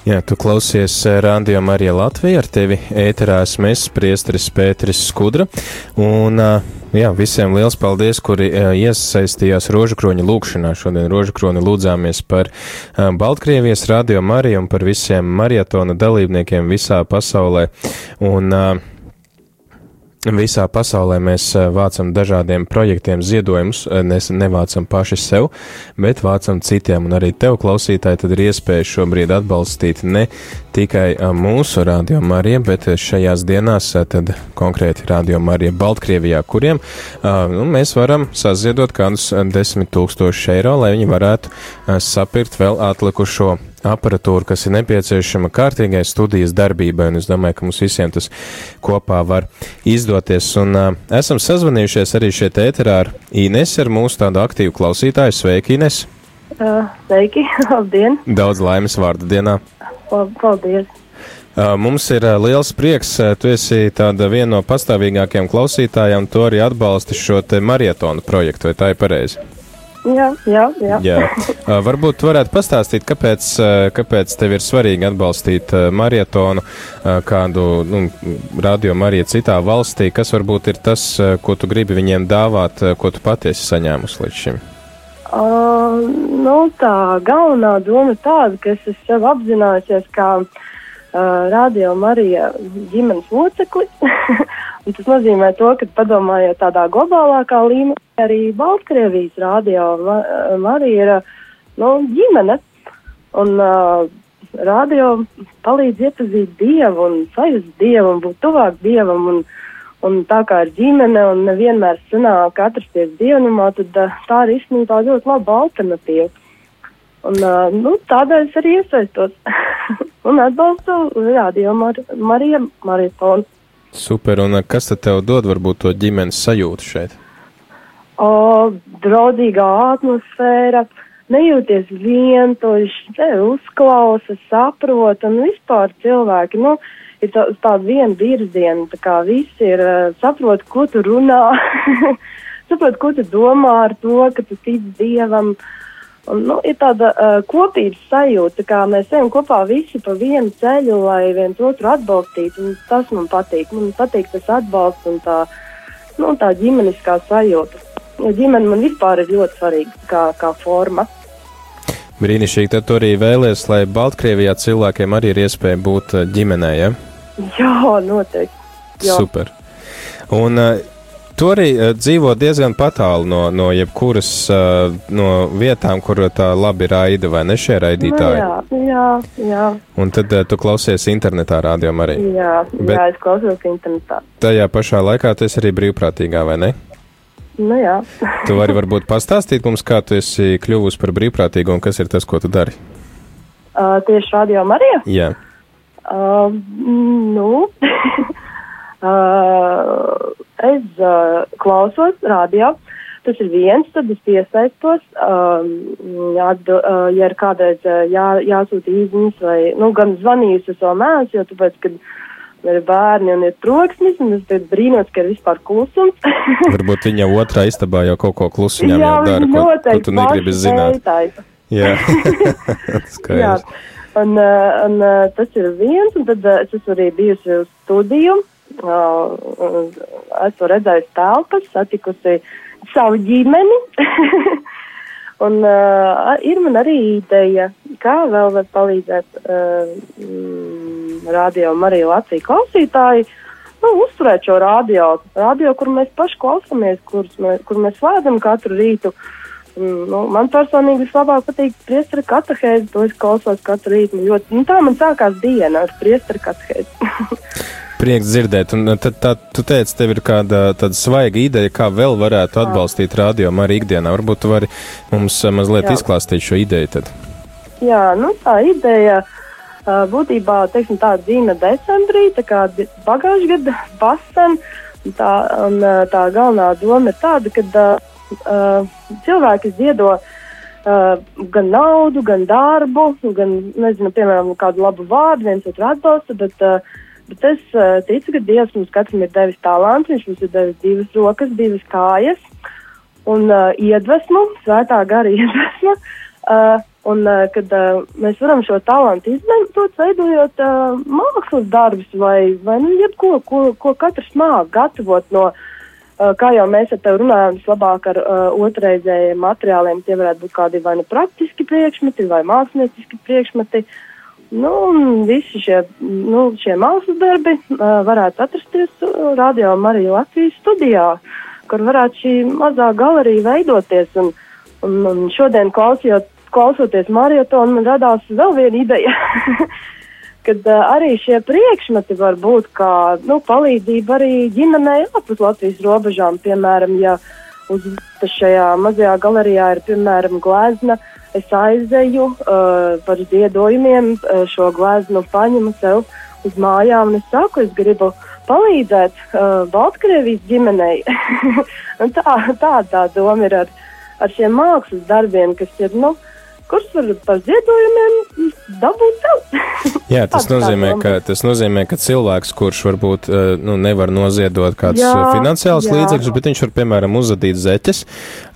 Jā, tu klausies Rādio Marija Latvija, ar tevi ēterā esmu es, priesteris Pēteris Skudra, un jā, visiem liels paldies, kuri iesaistījās Rožakroņa lūkšanā. Šodien Rožakroni lūdzāmies par Baltkrievijas Rādio Mariju un par visiem marietona dalībniekiem visā pasaulē, un Visā pasaulē mēs eh, vācam dažādiem projektiem ziedojumus, eh, ne, nevācam paši sev, bet vācam citiem, un arī tev, klausītāji, tad ir iespēja šobrīd atbalstīt ne tikai eh, mūsu Radio Marija, bet šajās dienās tad konkrēti Radio Marija Baltkrievijā, kuriem nu, mēs varam saziedot kādus desmit tūkstošus eiro, lai viņi varētu sapirkt vēl atlikušo aparatūru, kas ir nepieciešama kārtīgai studijas darbībai, un es domāju, ka mums visiem tas kopā var izdoties. Un uh, esam sazvanījušies arī šeit ēterā ar Ines, ar mūsu tādu aktīvu klausītāju. Sveiki, Ines! Uh, sveiki, labdien! Daudz laimes vārdu dienā! Paldies! Uh, mums ir uh, liels prieks, tu esi tāda viena no pastāvīgākajām klausītājām, tu arī atbalsti šo te marietonu projektu, vai tā ir pareizi? Jā, jā, jā. jā. Uh, varbūt varētu pastāstīt, kāpēc, uh, kāpēc tev ir svarīgi atbalstīt uh, marietonu, kādu nu, radio Mariju citā valstī, kas varbūt ir tas, ko tu gribi viņiem dāvāt, ko tu patiesi saņēmusi līdz šim? Uh, nu, tā galvenā doma ir tāda, ka es sev apzinājusies kā uh, radio Marija ģimenes locekli. Tas nozīmē to, ka padomājot tādā globālākā līmenī, arī Baltkrievijas rādio arī ir nu, ģimene. Un uh, rādio palīdz iepazīt Dievu un sajust Dievu un būt tuvāk Dievam. Un, un tā kā ir ģimene un nevienmēr sanāk atrasties dievnumā, tad uh, tā ir īstenībā ļoti laba alternatīva. Un, uh, nu, tādēļ es arī iesaistos un atbalstu radio Mar Marija Maritonu. Super, un kas tad tev dod varbūt to ģimenes sajūtu šeit? O, draudīgā atmosfēra, nejūties vientuļš, tevi uzklausa, saprot, un vispār cilvēki, nu, ir tā, tāda viena virziena, tā kā visi ir, saprot, ko tu runā, saprot, ko tu domā ar to, ka tu tic Dievam, uh, Un, nu, ir tāda uh, kopības sajūta, kā mēs ejam kopā visi pa vienu ceļu, lai viens otru atbalstītu. Tas man patīk. Man patīk tas atbalsts un tā, nu, tā ģimeniskā sajūta. Jo ģimene man vispār ir ļoti svarīga kā, kā forma. Brīnišķīgi, tad tu arī vēlies, lai Baltkrievijā cilvēkiem arī ir iespēja būt ģimenē, ja? Jā, noteikti. Jā. Super. Un uh, Tu arī uh, dzīvo diezgan tālu no, no jebkuras uh, no vietām, kur tā labi raida, vai ne šie raidītāji? Nu, jā, jā, jā. Un tad uh, tu klausies internetā, rādījumā arī? Jā, Bet jā, es klausos internetā. Tajā pašā laikā tu esi arī brīvprātīgā, vai ne? Nu jā. tu vari varbūt pastāstīt mums, kā tu esi kļuvusi par brīvprātīgu un kas ir tas, ko tu dari? Uh, tieši radio Marija? Jā. Uh, nu. uh, es uh, klausos radio. Tas ir viens, tad es piesaistos, um, jāatbil, uh, ja ir kādreiz uh, jā, jāsūta īziņas vai, nu, gan zvanījusi es vēl neesmu, jo tāpēc, kad ir bērni un ir troksnis, un es brīnos, ka ir vispār klusums. Varbūt viņa otrā istabā jau kaut ko klusiņām jau dara, ko, ko tu negribi zināt. Jā, Jā. Un, uh, un uh, tas ir viens, un tad uh, es esmu arī bijusi uz studiju esmu redzējusi telpas, satikusi savu ģimeni. Un uh, ir man arī ideja, kā vēl var palīdzēt uh, radio Mariju Latviju klausītāji, nu, uzturēt šo radio, radio, kur mēs paši klausāmies, mēs, kur mēs slēdzam katru rītu. Un, nu, man personīgi vislabāk patīk priestara katehēzi, to es klausos katru rītu. Ļoti, nu, tā man sākās diena ar priestara katehēzi. Prieks dzirdēt, un tad tā, tu teici, tev ir kāda tāda svaiga ideja, kā vēl varētu atbalstīt radio arī ikdienā. Varbūt tu vari mums eh, mazliet Jā. izklāstīt šo ideju tad. Jā, nu tā ideja būtībā, teiksim, tā dzīve decembrī, tā kā pagājušajā gadā pasen, tā, un tā galvenā doma ir tāda, ka uh, cilvēki ziedo Uh, gan naudu, gan darbu, gan, nezinu, piemēram, kādu labu vārdu, viens otru atbalstu, bet uh, Bet es uh, ticu, ka Dievs mums katram ir devis talantu, Viņš mums ir devis divas rokas, divas kājas un uh, iedvesmu, svētā gara iedvesmu. Uh, Un, uh, kad uh, mēs varam šo talantu izmantot, veidojot uh, mākslas darbus vai, vai nu, jebko, ko, ko katrs māk gatavot no, uh, kā jau mēs ar tevi runājam, vislabāk ar uh, otrreizējiem materiāliem. Tie varētu būt kādi vai nu praktiski priekšmeti vai mākslinieciski priekšmeti. Nu, visi šie, nu, šie mākslas darbi uh, varētu atrasties Radio Marija Latvijas studijā, kur varētu šī mazā galerija veidoties. Un, un, un šodien klausījot klausoties marietonu, man radās vēl viena ideja. Kad uh, arī šie priekšmeti var būt kā nu, palīdzība arī ģimenei ārpus Latvijas robežām. Piemēram, ja uz šajā mazajā galerijā ir piemēram glezna, es aizeju uh, par ziedojumiem, uh, šo gleznu paņemu sev uz mājām un es saku, es gribu palīdzēt uh, Baltkrievijas ģimenei. tā, tā tā doma ir ar, ar šiem mākslas darbiem, kas ir, nu, uh, kurš var par ziedojumiem dabūt. Jā, tas nozīmē, ka, tas nozīmē, ka cilvēks, kurš varbūt eh, nu, nevar noziedot kādus jā, finansiālus jā. līdzekļus, bet viņš var, piemēram, uzadīt zeķes,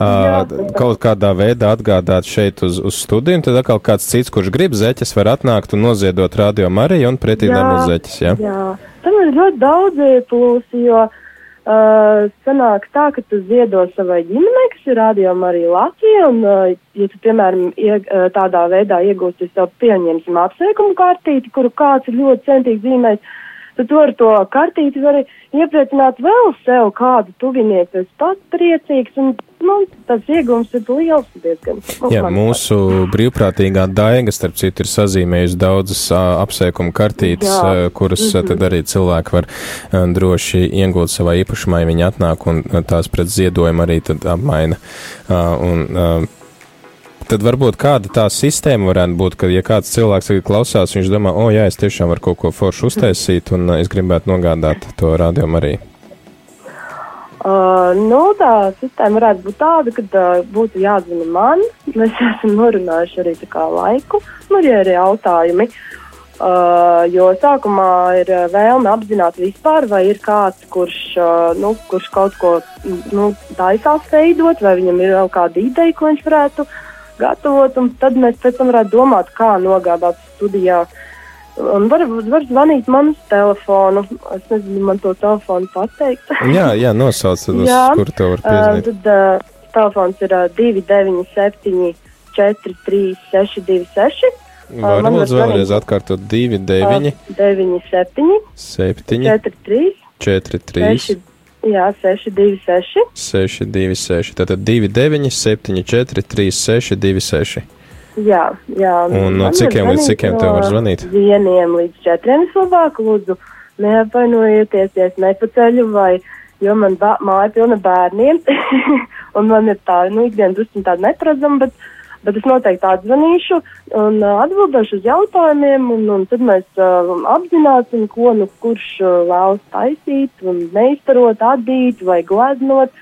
jā, kaut kādā veidā atgādāt šeit uz, uz studiju, tad atkal kāds cits, kurš grib zeķes, var atnākt un noziedot radio Mariju un pretī zeķes. Jā. jā, tam ir ļoti daudz plusi, jo Uh, sanāk tā, ka tu ziedo savai ģimenei, kas ir rādījuma arī Latvija, un, uh, ja tu, piemēram, ieg, uh, tādā veidā iegūsti sev pieņemsim apsveikumu kārtīti, kuru kāds ir ļoti centīgi zīmējis, tad tu ar to kartīti vari iepriecināt vēl sev kādu tuvinieku. Es pats priecīgs, un nu, tas iegums ir liels diezgan. Nu, Jā, mūsu brīvprātīgā daiga, starp citu, ir sazīmējusi daudzas apsveikumu kartītes, Jā. kuras mm -hmm. tad arī cilvēki var droši iegūt savā īpašumā, ja viņi atnāk un tās pret ziedojumu arī tad apmaina. Un, tad varbūt kāda tā sistēma varētu būt, ka, ja kāds cilvēks tagad klausās, viņš domā, o, jā, es tiešām varu kaut ko foršu uztaisīt, un es gribētu nogādāt to rādījumu arī. Uh, nu, tā sistēma varētu būt tāda, ka uh, būtu jāzina man. Mēs esam norunājuši arī laiku, nu, ja ir jautājumi. Uh, jo sākumā ir vēlme apzināt vispār, vai ir kāds, kurš, uh, nu, kurš kaut ko nu, taisās veidot, vai viņam ir vēl kāda ideja, ko viņš varētu uh, gatavot, un tad mēs pēc tam varētu domāt, kā nogādāt studijā. Un var, var zvanīt man uz telefonu. Es nezinu, man to telefonu pateikt. jā, jā, nosauc, jā. kur to var piezvanīt. Uh, tad uh, telefons ir uh, 297 43 626. Varu uh, lūdzu vēlreiz atkārtot 29 uh, 97 7 43 43 6 Jā, 626. 626. Tātad 29, 74, 36, 26. Jā, jā. Un no cikiem līdz cikiem tev var zvanīt? Vieniem līdz četriem labāk, lūdzu, neapvainojieties, ja es nepaceļu vai, jo man māja pilna bērniem, un man ir tā, nu, ikdien drusku tāda neparedzama, bet Bet es noteikti atzvanīšu un uh, atbildēšu uz jautājumiem, un, un tad mēs uh, apzināsim, ko nu kurš uh, vēlas taisīt, un neiztarot, adīt vai gleznot.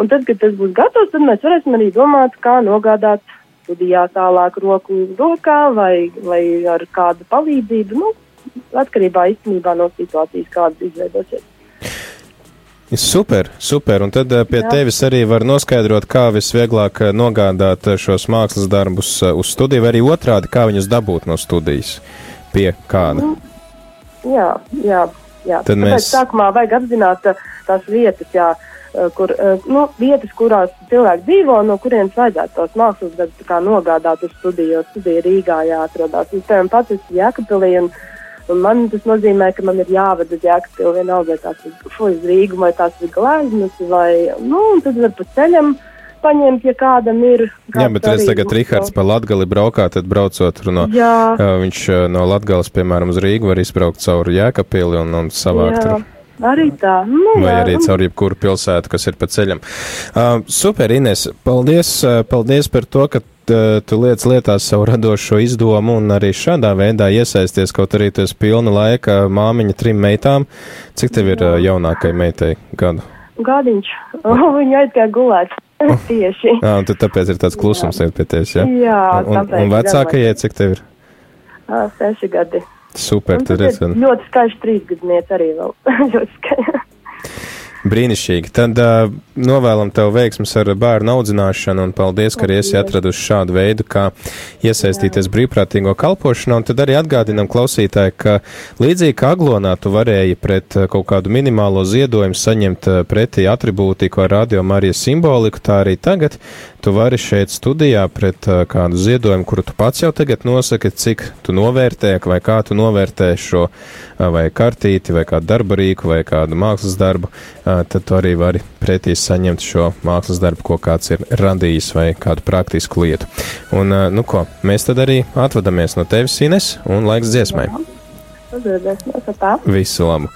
Un tad, kad tas būs gatavs, tad mēs varēsim arī domāt, kā nogādāt studijā tālāk roku rokā vai, vai ar kādu palīdzību. Nu, atkarībā īstenībā no situācijas, kādas izveidosies. Super, super. Un tad eh, pie Jā. tevis arī var noskaidrot, kā visvieglāk eh, nogādāt eh, šos mākslas darbus uz studiju, vai arī otrādi, kā viņus dabūt no studijas pie kāda. Mm. Jā, jā, jā. Tad Tāpēc mēs sākumā vajag apzināt tās vietas, jā, kur, nu, vietas, kurās cilvēki dzīvo, no kurienes vajadzētu tos mākslas darbus nogādāt uz studiju, studija Rīgā jāatrodās. Piemēram, pats esmu Jēkabpilī un Un man tas nozīmē, ka man ir uz Jēkabili vienalga, vai tās ir uz Rīgu, vai tās ir gleznas, vai, nu, tad var pa ceļam paņemt, ja kādam ir. Jā, bet es tagad Rihards pa Latgali braukā, tad braucot no, Jā. viņš no Latgales, piemēram, uz Rīgu var izbraukt caur Jēkabili un, un savākt. Jā. Arī tā. Nu, Vai arī caur jebkuru pilsētu, kas ir pa ceļam. Uh, super, Ines, paldies, paldies par to, ka tu liec lietās savu radošo izdomu un arī šādā veidā iesaisties, kaut arī tu esi pilna laika māmiņa trim meitām. Cik tev ir jaunākai meitai gadu? Gadiņš. Oh, viņa aizgāja gulēt. Oh. Tieši. Jā, un tāpēc ir tāds klusums jā. pie tevis, jā? Jā, un, un, un vecākajai cik tev ir? Uh, seši gadi. Super, tad redz. Ļoti skaiši trīsgadnieks arī vēl. ļoti skaiši. Brīnišķīgi. Tad uh, novēlam tev veiksmus ar bērnu audzināšanu un paldies, ka arī esi atraduši šādu veidu, kā iesaistīties brīvprātīgo kalpošanā. Un tad arī atgādinam klausītāji, ka līdzīgi kā aglonā tu varēji pret kaut kādu minimālo ziedojumu saņemt pretī atribūtiku ar radio Marijas simboliku, tā arī tagad tu vari šeit studijā pret kādu ziedojumu, kuru tu pats jau tagad nosaki, cik tu novērtē, vai kā tu novērtē šo vai kartīti, vai kādu darba rīku, vai kādu mākslas darbu, tad tu arī vari pretī saņemt šo mākslas darbu, ko kāds ir radījis, vai kādu praktisku lietu. Un, nu ko, mēs tad arī atvadamies no tevis, Ines, un laiks dziesmai. Uzredzēsimies ar tā. Visu labu!